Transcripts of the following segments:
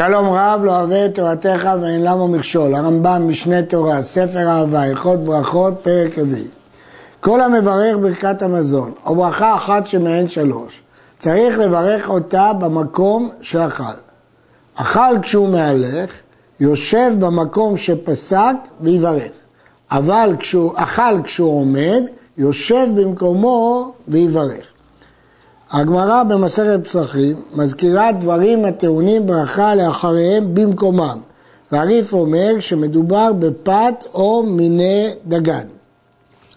שלום רב לא אוהב את תורתך ואין למה מכשול, הרמב"ם, משנה תורה, ספר אהבה, הלכות ברכות, פרק רביעי. כל המברך ברכת המזון, או ברכה אחת שמהן שלוש, צריך לברך אותה במקום שאכל. אכל כשהוא מהלך, יושב במקום שפסק ויברך. אבל כשהוא אכל כשהוא עומד, יושב במקומו ויברך. הגמרא במסכת פסחים מזכירה דברים הטעונים ברכה לאחריהם במקומם. והריף אומר שמדובר בפת או מיני דגן.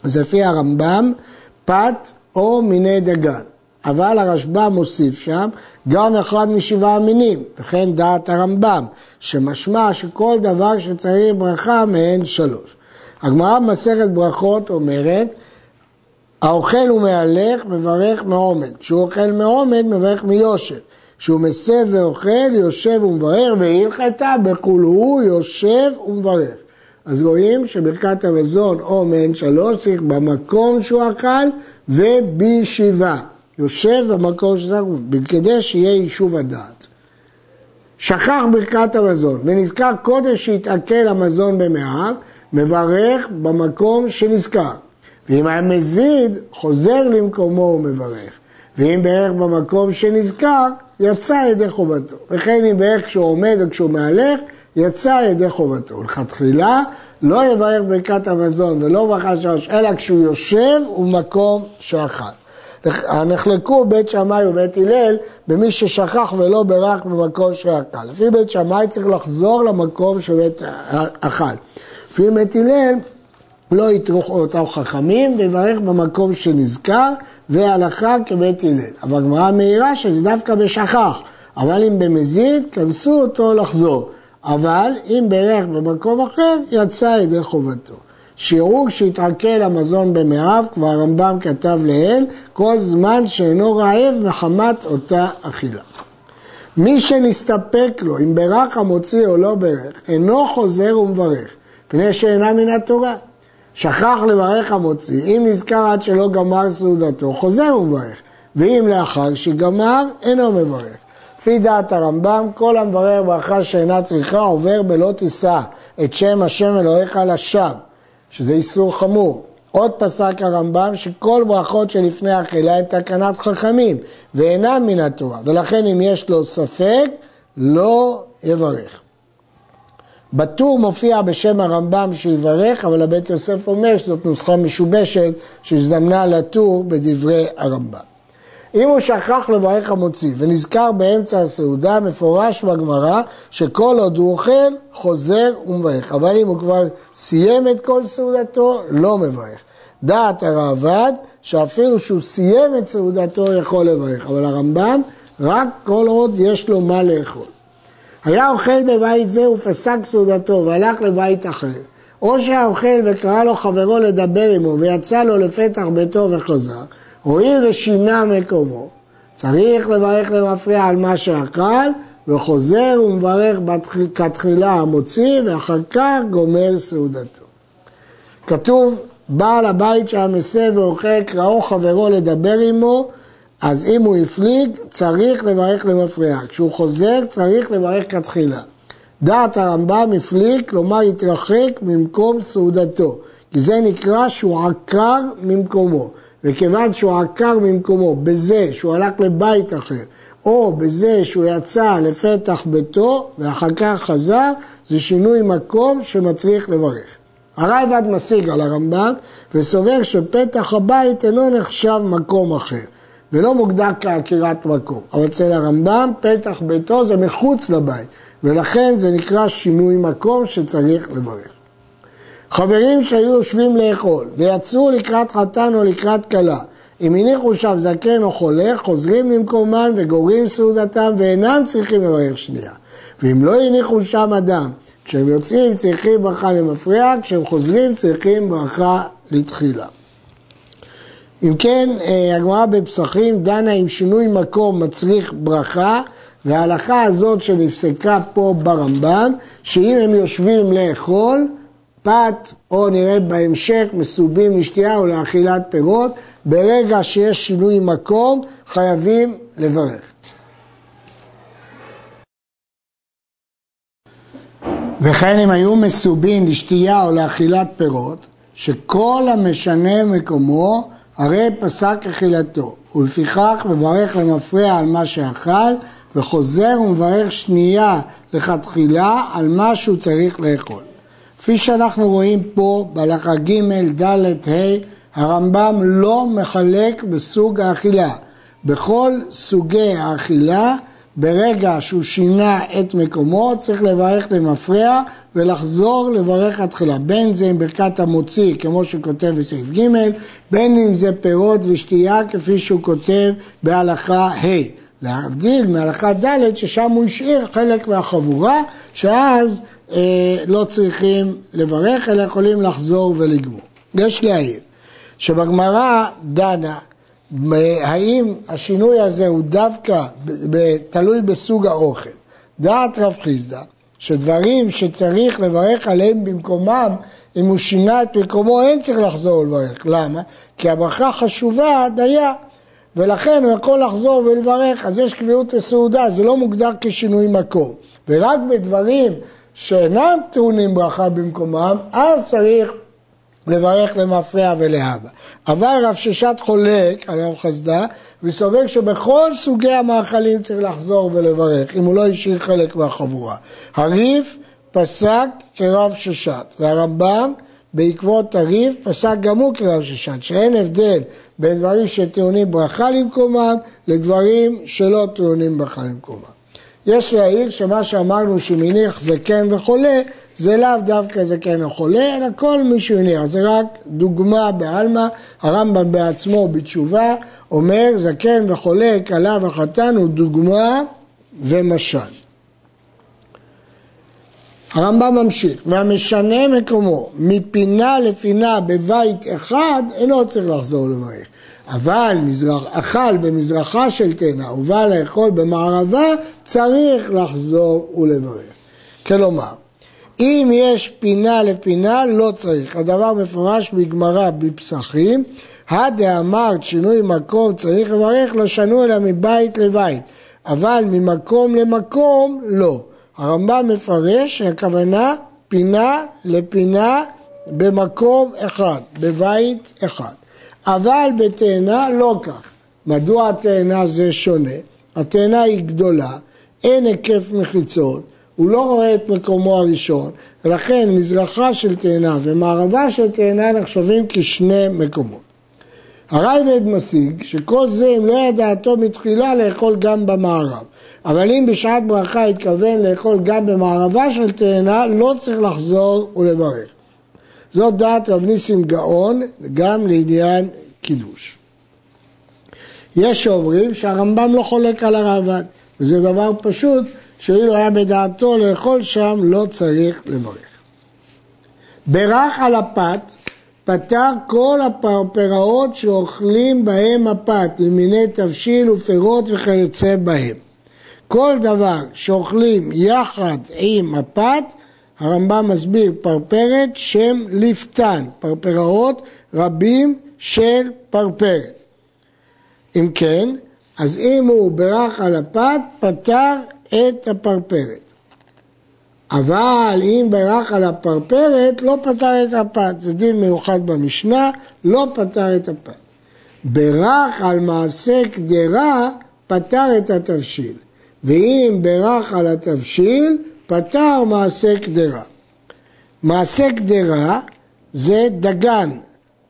אז לפי הרמב"ם, פת או מיני דגן. אבל הרשב"ם מוסיף שם גם אחד משבעה מינים, וכן דעת הרמב"ם, שמשמע שכל דבר שצריך ברכה מהן שלוש. הגמרא במסכת ברכות אומרת האוכל ומהלך מברך מעומד, כשהוא אוכל מעומד מברך מיושב, כשהוא מסב ואוכל יושב ומברך והלכתה בכולהו יושב ומברך. אז רואים שברכת המזון או מעין שלוש צריך במקום שהוא אכל ובישיבה. יושב במקום שזה כדי שיהיה יישוב הדעת. שכח ברכת המזון ונזכר קודם שהתעכל המזון במעיו, מברך במקום שנזכר. ואם היה מזיד, חוזר למקומו ומברך. ואם בערך במקום שנזכר, יצא ידי חובתו. וכן אם בערך כשהוא עומד או כשהוא מהלך, יצא ידי חובתו. לכתחילה לא יברך ברכת המזון ולא ברכה שלוש, אלא כשהוא יושב ומקום שאכל. נחלקו בית שמאי ובית הלל במי ששכח ולא ברך במקום שאכל. לפי בית שמאי צריך לחזור למקום שבית אכל. לפי בית הלל לא יטרוך אותם חכמים ויברך במקום שנזכר והלכה כבית הלל. אבל הגמרא מעירה שזה דווקא בשכח, אבל אם במזיד, כנסו אותו לחזור. אבל אם ברך במקום אחר, יצא ידי חובתו. שיעור שהתעכל המזון במאיו, כבר הרמב"ם כתב לעיל, כל זמן שאינו רעב מחמת אותה אכילה. מי שנסתפק לו, אם ברך המוציא או לא ברך, אינו חוזר ומברך, פני שאינה מן התורה. שכח לברך המוציא, אם נזכר עד שלא גמר סעודתו, חוזר ומברך, ואם לאחר שגמר, אינו מברך. לפי דעת הרמב"ם, כל המברר ברכה שאינה צריכה עובר בלא תישא את שם השם אלוהיך לשווא, שזה איסור חמור. עוד פסק הרמב"ם שכל ברכות שלפני אכילה הן תקנת חכמים ואינן מן התורה, ולכן אם יש לו ספק, לא יברך. בטור מופיע בשם הרמב"ם שיברך, אבל הבית יוסף אומר שזאת נוסחה משובשת שהזדמנה לטור בדברי הרמב"ם. אם הוא שכח לברך המוציא ונזכר באמצע הסעודה, מפורש בגמרא שכל עוד הוא אוכל, חוזר ומברך. אבל אם הוא כבר סיים את כל סעודתו, לא מברך. דעת הראב"ד, שאפילו שהוא סיים את סעודתו, יכול לברך. אבל הרמב"ם, רק כל עוד יש לו מה לאכול. היה אוכל בבית זה ופסק סעודתו והלך לבית אחר. או אוכל וקרא לו חברו לדבר עמו ויצא לו לפתח ביתו וחזר, הואיל ושינה מקומו, צריך לברך למפריע על מה שאכל וחוזר ומברך כתחילה המוציא ואחר כך גומר סעודתו. כתוב בעל הבית שהיה מסב ואוכל קראו חברו לדבר עמו אז אם הוא הפליג, צריך לברך למפריע. כשהוא חוזר, צריך לברך כתחילה. דעת הרמב"ם הפליג, כלומר התרחק ממקום סעודתו, כי זה נקרא שהוא עקר ממקומו. וכיוון שהוא עקר ממקומו בזה שהוא הלך לבית אחר, או בזה שהוא יצא לפתח ביתו ואחר כך חזר, זה שינוי מקום שמצריך לברך. הרייבד משיג על הרמב"ם וסובר שפתח הבית אינו נחשב מקום אחר. ולא מוגדר כעקירת מקום. אבל אצל הרמב"ם פתח ביתו זה מחוץ לבית, ולכן זה נקרא שינוי מקום שצריך לברך. חברים שהיו יושבים לאכול ויצאו לקראת חתן או לקראת כלה, אם הניחו שם זקן או חולה, חוזרים למקומן וגוררים סעודתם ואינם צריכים לברך שנייה. ואם לא הניחו שם אדם, כשהם יוצאים צריכים ברכה למפריע, כשהם חוזרים צריכים ברכה לתחילה. אם כן, אה, הגמרא בפסחים דנה עם שינוי מקום מצריך ברכה, וההלכה הזאת שנפסקה פה ברמב"ם, שאם הם יושבים לאכול, פת, או נראה בהמשך, מסובים לשתייה או לאכילת פירות, ברגע שיש שינוי מקום, חייבים לברך. וכן אם היו מסובין לשתייה או לאכילת פירות, שכל המשנה מקומו, הרי פסק אכילתו, ולפיכך מברך למפרע על מה שאכל, וחוזר ומברך שנייה לכתחילה על מה שהוא צריך לאכול. כפי שאנחנו רואים פה בהלכה ג', ד', ה', הרמב"ם לא מחלק בסוג האכילה. בכל סוגי האכילה, ברגע שהוא שינה את מקומו, צריך לברך למפרע ולחזור לברך התחילה. בין זה עם ברכת המוציא, כמו שהוא כותב בסעיף ג', בין אם זה פירות ושתייה, כפי שהוא כותב בהלכה ה'. להבדיל מהלכה ד', ששם הוא השאיר חלק מהחבורה, שאז אה, לא צריכים לברך, אלא יכולים לחזור ולגמור. יש להעיר שבגמרא דנה האם השינוי הזה הוא דווקא תלוי בסוג האוכל. דעת רב חיסדא, שדברים שצריך לברך עליהם במקומם, אם הוא שינה את מקומו אין צריך לחזור ולברך. למה? כי הברכה חשובה דייה. ולכן הוא יכול לחזור ולברך, אז יש קביעות לסעודה, זה לא מוגדר כשינוי מקום. ורק בדברים שאינם טעונים ברכה במקומם, אז צריך לברך למפרע ולאבא. אבל רב ששת חולק על רב חסדה וסובר שבכל סוגי המאכלים צריך לחזור ולברך, אם הוא לא השאיר חלק מהחבורה. הריף פסק כרב ששת, והרמב"ם בעקבות הריף פסק גם הוא כרב ששת, שאין הבדל בין דברים שטעונים ברכה למקומם לדברים שלא טעונים ברכה למקומם. יש להעיר שמה שאמרנו שמניח זקן וחולה זה לאו דווקא זקן או חולה, אלא כל מי שהוא הניח, זה רק דוגמה בעלמא, הרמב"ם בעצמו בתשובה אומר זקן וחולה, כלה וחתן הוא דוגמה ומשל. הרמב"ם ממשיך, והמשנה מקומו מפינה לפינה בבית אחד, אינו צריך לחזור לברך. אבל מזרח, אכל במזרחה של תאנה ובא לאכול במערבה, צריך לחזור ולברך. כלומר, אם יש פינה לפינה, לא צריך. הדבר מפורש בגמרא בפסחים, הדאמרת שינוי מקום צריך לברך, לא שנו אלא מבית לבית, אבל ממקום למקום, לא. הרמב"ם מפרש שהכוונה פינה לפינה במקום אחד, בבית אחד. אבל בתאנה לא כך. מדוע התאנה זה שונה? התאנה היא גדולה, אין היקף מחיצות, הוא לא רואה את מקומו הראשון, ולכן מזרחה של תאנה ומערבה של תאנה נחשבים כשני מקומות. הרייבד משיג שכל זה אם לא ידעתו מתחילה לאכול גם במערב. אבל אם בשעת ברכה התכוון לאכול גם במערבה של תאנה, לא צריך לחזור ולברך. זאת דעת רב ניסים גאון גם לעניין קידוש. יש שאומרים שהרמב"ם לא חולק על הרעב"ד, וזה דבר פשוט, שאילו היה בדעתו לאכול שם, לא צריך לברך. ברך על הפת, פתר כל הפרפראות שאוכלים בהם הפת, ממיני תבשיל ופירות וכיוצא בהם. כל דבר שאוכלים יחד עם הפת, הרמב"ם מסביר פרפרת שם לפתן, פרפראות רבים של פרפרת. אם כן, אז אם הוא ברך על הפת, פתר את הפרפרת. אבל אם ברך על הפרפרת, לא פתר את הפת. זה דין מיוחד במשנה, לא פתר את הפת. ברך על מעשה קדרה, פתר את התבשיל. ואם ברך על התבשיל, פתר מעשה קדרה. מעשה קדרה זה דגן,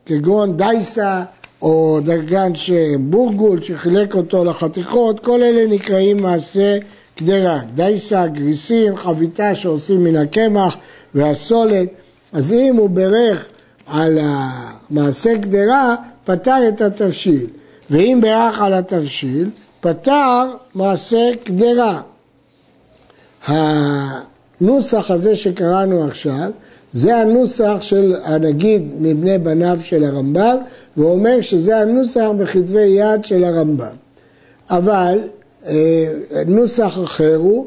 כגון דייסה או דגן בורגול שחילק אותו לחתיכות, כל אלה נקראים מעשה קדרה. דייסה, גריסים, חביתה שעושים מן הקמח והסולת. אז אם הוא בירך על המעשה קדרה, פתר את התבשיל. ואם בירך על התבשיל, פתר מעשה קדרה. הנוסח הזה שקראנו עכשיו, זה הנוסח של הנגיד מבני בניו של הרמב"ם, והוא אומר שזה הנוסח בכתבי יד של הרמב"ם. אבל נוסח אחר הוא,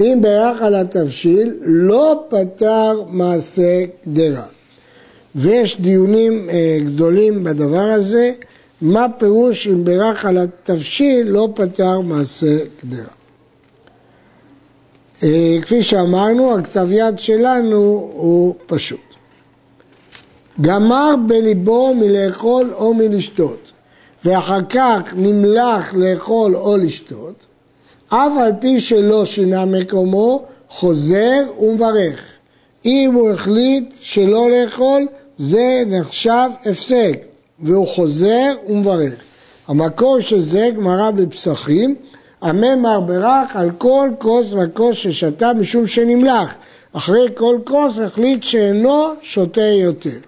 אם בירך על התבשיל, לא פתר מעשה קדרה. ויש דיונים אה, גדולים בדבר הזה, מה פירוש אם בירך על התבשיל לא פתר מעשה קדרה. אה, כפי שאמרנו, הכתב יד שלנו הוא פשוט. גמר בליבו מלאכול או מלשתות, ואחר כך נמלח לאכול או לשתות, אף על פי שלא שינה מקומו, חוזר ומברך. אם הוא החליט שלא לאכול, זה נחשב הפסק, והוא חוזר ומברך. המקור של זה גמרא בפסחים, הממר ברך על כל כוס וכוס ששתה משום שנמלח. אחרי כל כוס החליט שאינו שותה יותר.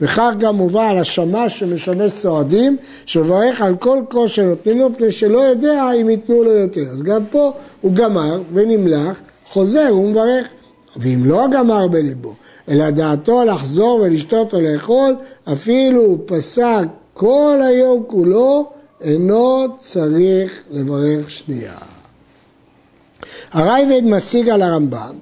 וכך גם מובא על השמש שמשמש סועדים, שמברך על כל כוס שנותנים לו, פני שלא יודע אם ייתנו לו יותר. אז גם פה הוא גמר ונמלח, חוזר ומברך. ואם לא גמר בליבו, אלא דעתו לחזור ולשתות או לאכול, אפילו הוא פסק כל היום כולו, אינו צריך לברך שנייה. הרייבד משיג על הרמב"ם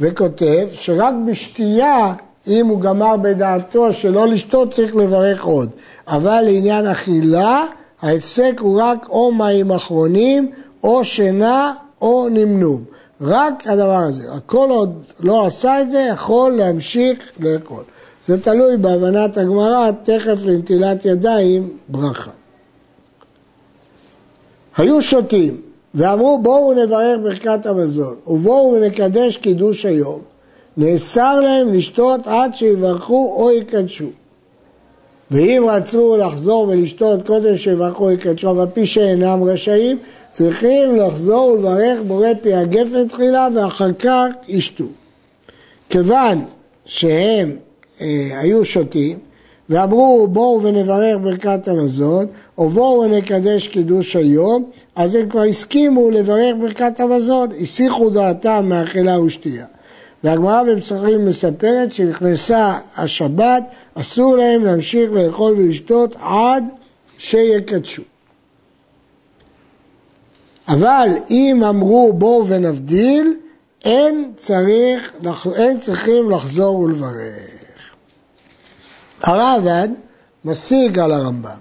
וכותב שרק בשתייה, אם הוא גמר בדעתו שלא לשתות, צריך לברך עוד. אבל לעניין אכילה, ההפסק הוא רק או מים אחרונים, או שינה, או נמנום. רק הדבר הזה. הכל עוד לא עשה את זה, יכול להמשיך לאכול. זה תלוי בהבנת הגמרא, תכף לנטילת ידיים, ברכה. היו שותים ואמרו בואו נברך ברכת המזון ובואו נקדש קידוש היום. נאסר להם לשתות עד שיברכו או יקדשו. ואם רצו לחזור ולשתות קודם שיברכו יקדשו, אבל פי שאינם רשאים, צריכים לחזור ולברך בורא פי הגפן תחילה ואחר כך ישתו. כיוון שהם אה, היו שותים ואמרו בואו ונברך ברכת המזון או בואו ונקדש קידוש היום אז הם כבר הסכימו לברך ברכת המזון, הסיחו דעתם מאכילה ושתייה. והגמרא בפסחים מספרת שנכנסה השבת, אסור להם להמשיך לאכול ולשתות עד שיקדשו. אבל אם אמרו בואו ונבדיל, אין, צריך, אין צריכים לחזור ולברך. הרעב"ד משיג על הרמב"ם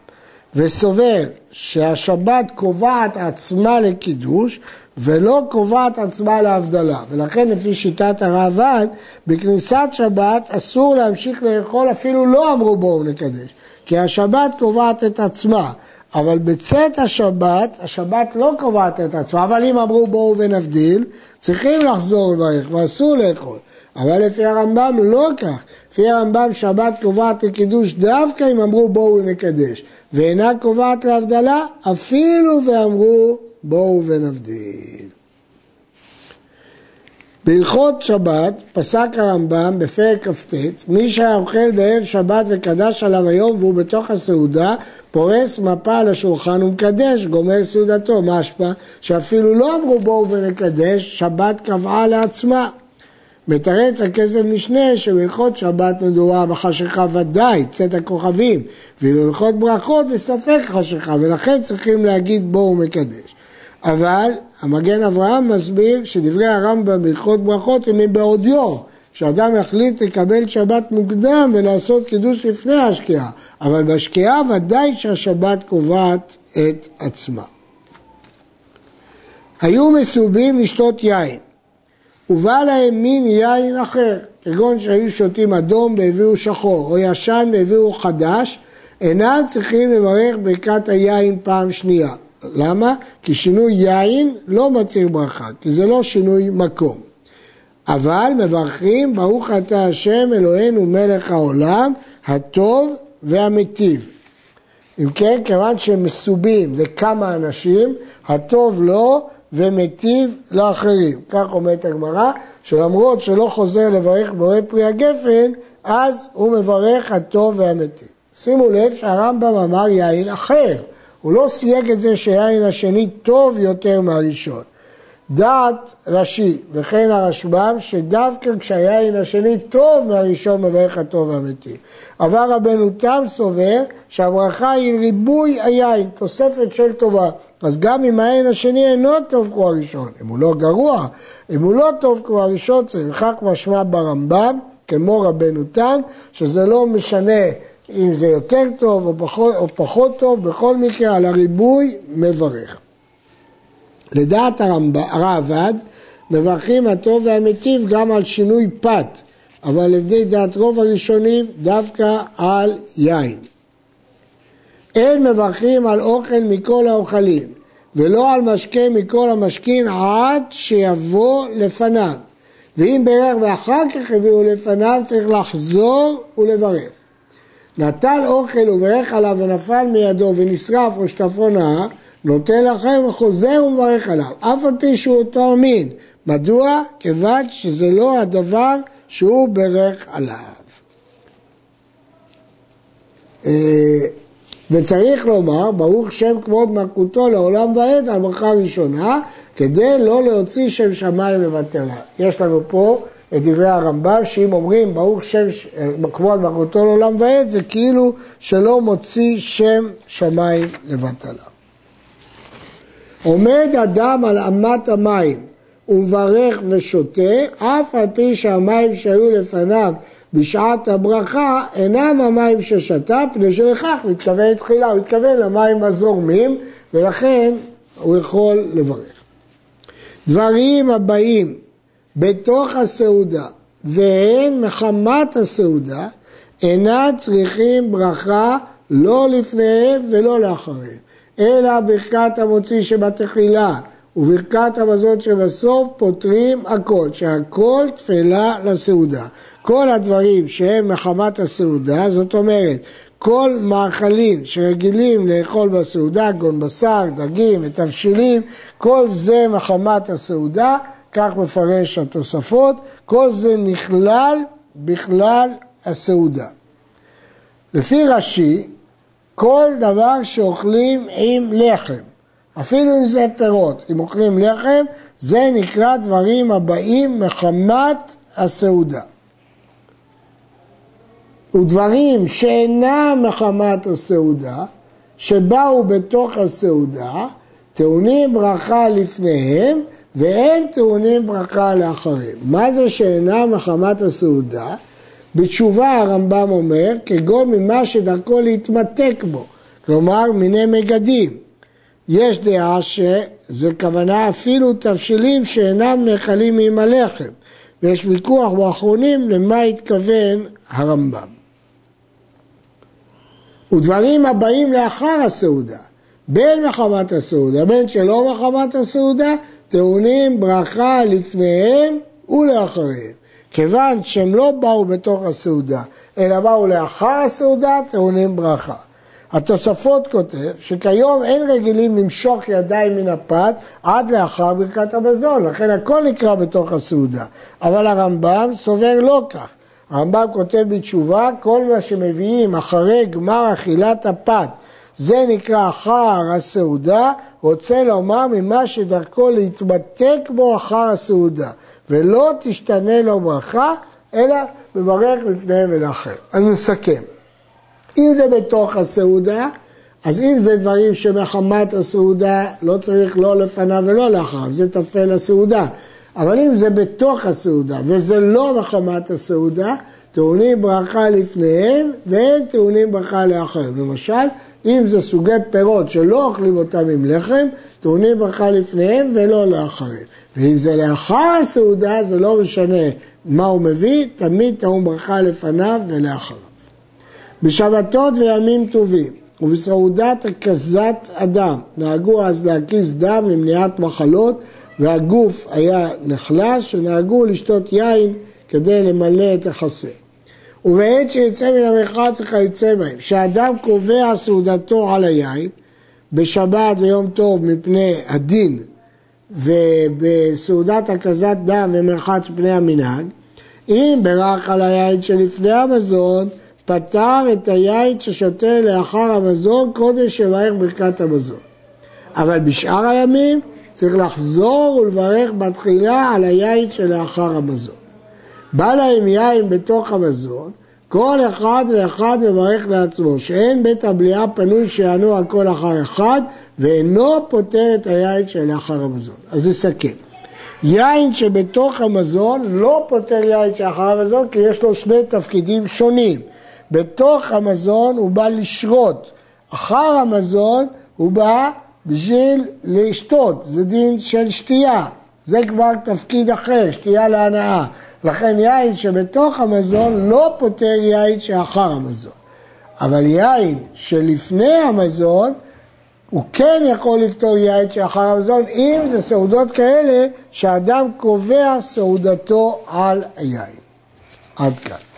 וסובר שהשבת קובעת עצמה לקידוש ולא קובעת עצמה להבדלה. ולכן לפי שיטת הרעב"ד בכניסת שבת אסור להמשיך לאכול אפילו לא אמרו בואו נקדש כי השבת קובעת את עצמה. אבל בצאת השבת, השבת לא קובעת את עצמה, אבל אם אמרו בואו ונבדיל, צריכים לחזור לברך ואסור לאכול. אבל לפי הרמב"ם לא כך, לפי הרמב"ם שבת קובעת לקידוש דווקא אם אמרו בואו נקדש, ואינה קובעת להבדלה אפילו ואמרו בואו ונבדיל. בהלכות שבת פסק הרמב"ם בפרק כ"ט, מי שהיה אוכל בערב שבת וקדש עליו היום והוא בתוך הסעודה, פורס מפה על השולחן ומקדש, גומר סעודתו. השפעה? שאפילו לא אמרו בואו ונקדש, שבת קבעה לעצמה. מתרץ הכסף משנה שבהלכות שבת מדובר בחשיכה ודאי, צאת הכוכבים, ובהלכות ברכות בספק חשיכה, ולכן צריכים להגיד בואו מקדש. אבל המגן אברהם מסביר שדברי הרמב"ם בהלכות ברכות הם מבעוד יום, שאדם יחליט לקבל שבת מוקדם ולעשות קידוש לפני השקיעה, אבל בשקיעה ודאי שהשבת קובעת את עצמה. היו מסובים לשתות יין, ובא להם מין יין אחר, כגון שהיו שותים אדום והביאו שחור, או ישן והביאו חדש, אינם צריכים לברך ברכת היין פעם שנייה. למה? כי שינוי יין לא מצהיר ברכה, כי זה לא שינוי מקום. אבל מברכים ברוך אתה השם אלוהינו מלך העולם הטוב והמיטיב. אם כן, כיוון שהם מסובים לכמה אנשים, הטוב לו ומיטיב לאחרים. כך אומרת הגמרא, שלמרות שלא חוזר לברך בורא פרי הגפן, אז הוא מברך הטוב והמיטיב. שימו לב שהרמב"ם אמר יין אחר. הוא לא סייג את זה שהיין השני טוב יותר מהראשון. דעת רש"י וכן הרשב"ם שדווקא כשהיין השני טוב מהראשון מברך הטוב האמיתי. אבל רבנו תם סובר שהברכה היא ריבוי היין, תוספת של טובה. אז גם אם היין השני אינו טוב כמו הראשון, אם הוא לא גרוע, אם הוא לא טוב כמו הראשון צריך לכך משמע ברמב"ם כמו רבנו תם שזה לא משנה אם זה יותר טוב או פחות, או פחות טוב, בכל מקרה על הריבוי מברך. לדעת הרעב"ד, מברכים הטוב והמיטיב גם על שינוי פת, אבל לפי דעת רוב הראשונים דווקא על יין. אין מברכים על אוכל מכל האוכלים, ולא על משקה מכל המשקים עד שיבוא לפניו. ואם בירך ואחר כך הביאו לפניו, צריך לחזור ולברך. נטל אוכל וברך עליו ונפל מידו ונשרף או שטפו נאה, נותן לכם וחוזר ומברך עליו, אף על פי שהוא אותו מין. מדוע? כיוון שזה לא הדבר שהוא ברך עליו. אה, וצריך לומר, ברוך שם כבוד מלכותו לעולם ועד על ברכה ראשונה, כדי לא להוציא שם שמיים לבטלה. יש לנו פה את דברי הרמב"ם, שאם אומרים ברוך שם אה, כבוד מלכותו לעולם ועד, זה כאילו שלא מוציא שם שמיים לבטלה. עומד אדם על אמת המים ומברך ושותה, אף על פי שהמים שהיו לפניו בשעת הברכה אינם המים ששתה, פני שלכך מתכוון תחילה, הוא התכוון למים הזורמים, ולכן הוא יכול לברך. דברים הבאים בתוך הסעודה והן מחמת הסעודה, אינם צריכים ברכה לא לפניהם ולא לאחריהם, אלא ברכת המוציא שבתחילה וברכת המזון שבסוף פותרים הכל, שהכל תפלה לסעודה. כל הדברים שהם מחמת הסעודה, זאת אומרת, כל מאכלים שרגילים לאכול בסעודה, גון בשר, דגים ותבשילים, כל זה מחמת הסעודה, כך מפרש התוספות, כל זה נכלל בכלל הסעודה. לפי רש"י, כל דבר שאוכלים עם לחם, אפילו אם זה פירות, אם אוכלים לחם, זה נקרא דברים הבאים מחמת הסעודה. ודברים שאינם מחמת הסעודה, שבאו בתוך הסעודה, טעונים ברכה לפניהם ואין טעונים ברכה לאחריהם. מה זה שאינם מחמת הסעודה? בתשובה הרמב"ם אומר, כגון ממה שדרכו להתמתק בו, כלומר מיני מגדים. יש דעה שזה כוונה אפילו תבשילים שאינם נאכלים עם הלחם, ויש ויכוח באחרונים למה התכוון הרמב"ם. ודברים הבאים לאחר הסעודה, בין מחמת הסעודה, בין שלא מחמת הסעודה, טעונים ברכה לפניהם ולאחריהם. כיוון שהם לא באו בתוך הסעודה, אלא באו לאחר הסעודה, טעונים ברכה. התוספות כותב שכיום אין רגילים למשוך ידיים מן הפת עד לאחר ברכת המזון, לכן הכל נקרא בתוך הסעודה. אבל הרמב"ם סובר לא כך. הרמב"ם כותב בתשובה, כל מה שמביאים אחרי גמר אכילת הפת, זה נקרא אחר הסעודה, רוצה לומר ממה שדרכו להתמתק בו אחר הסעודה, ולא תשתנה לו ברכה, אלא מברך לפניהם ולאחר. אני מסכם. אם זה בתוך הסעודה, אז אם זה דברים שמחמת הסעודה, לא צריך לא לפניו ולא לאחריו, זה תפל הסעודה. אבל אם זה בתוך הסעודה וזה לא מחמת הסעודה, טעונים ברכה לפניהם ואין טעונים ברכה לאחריהם. למשל, אם זה סוגי פירות שלא אוכלים אותם עם לחם, טעונים ברכה לפניהם ולא לאחריהם. ואם זה לאחר הסעודה, זה לא משנה מה הוא מביא, תמיד טעון ברכה לפניו ולאחריו. בשבתות וימים טובים ובסעודת הקזת אדם נהגו אז להקיז דם למניעת מחלות והגוף היה נחלש ונהגו לשתות יין כדי למלא את החסר. ובעת שיצא מן המרחץ וכיוצא בהם, שאדם קובע סעודתו על היין בשבת ויום טוב מפני הדין ובסעודת הקזת דם ומרחץ מפני המנהג, אם ברך על היין שלפני המזון, פתר את היין ששותה לאחר המזון קודם שברך ברכת המזון. אבל בשאר הימים צריך לחזור ולברך בתחילה על היין שלאחר המזון. בא להם יין בתוך המזון, כל אחד ואחד מברך לעצמו, שאין בית הבליעה פנוי שיענו על כל אחר אחד, ואינו פותר את היין שלאחר המזון. אז נסכם. יין שבתוך המזון לא פותר יין שאחר המזון, כי יש לו שני תפקידים שונים. בתוך המזון הוא בא לשרות, אחר המזון הוא בא בשביל לשתות, זה דין של שתייה. זה כבר תפקיד אחר, שתייה להנאה. לכן יין שבתוך המזון לא פותר יין שאחר המזון. אבל יין שלפני המזון, הוא כן יכול לפתור יין שאחר המזון, אם זה סעודות כאלה שאדם קובע סעודתו על היין. עד כאן.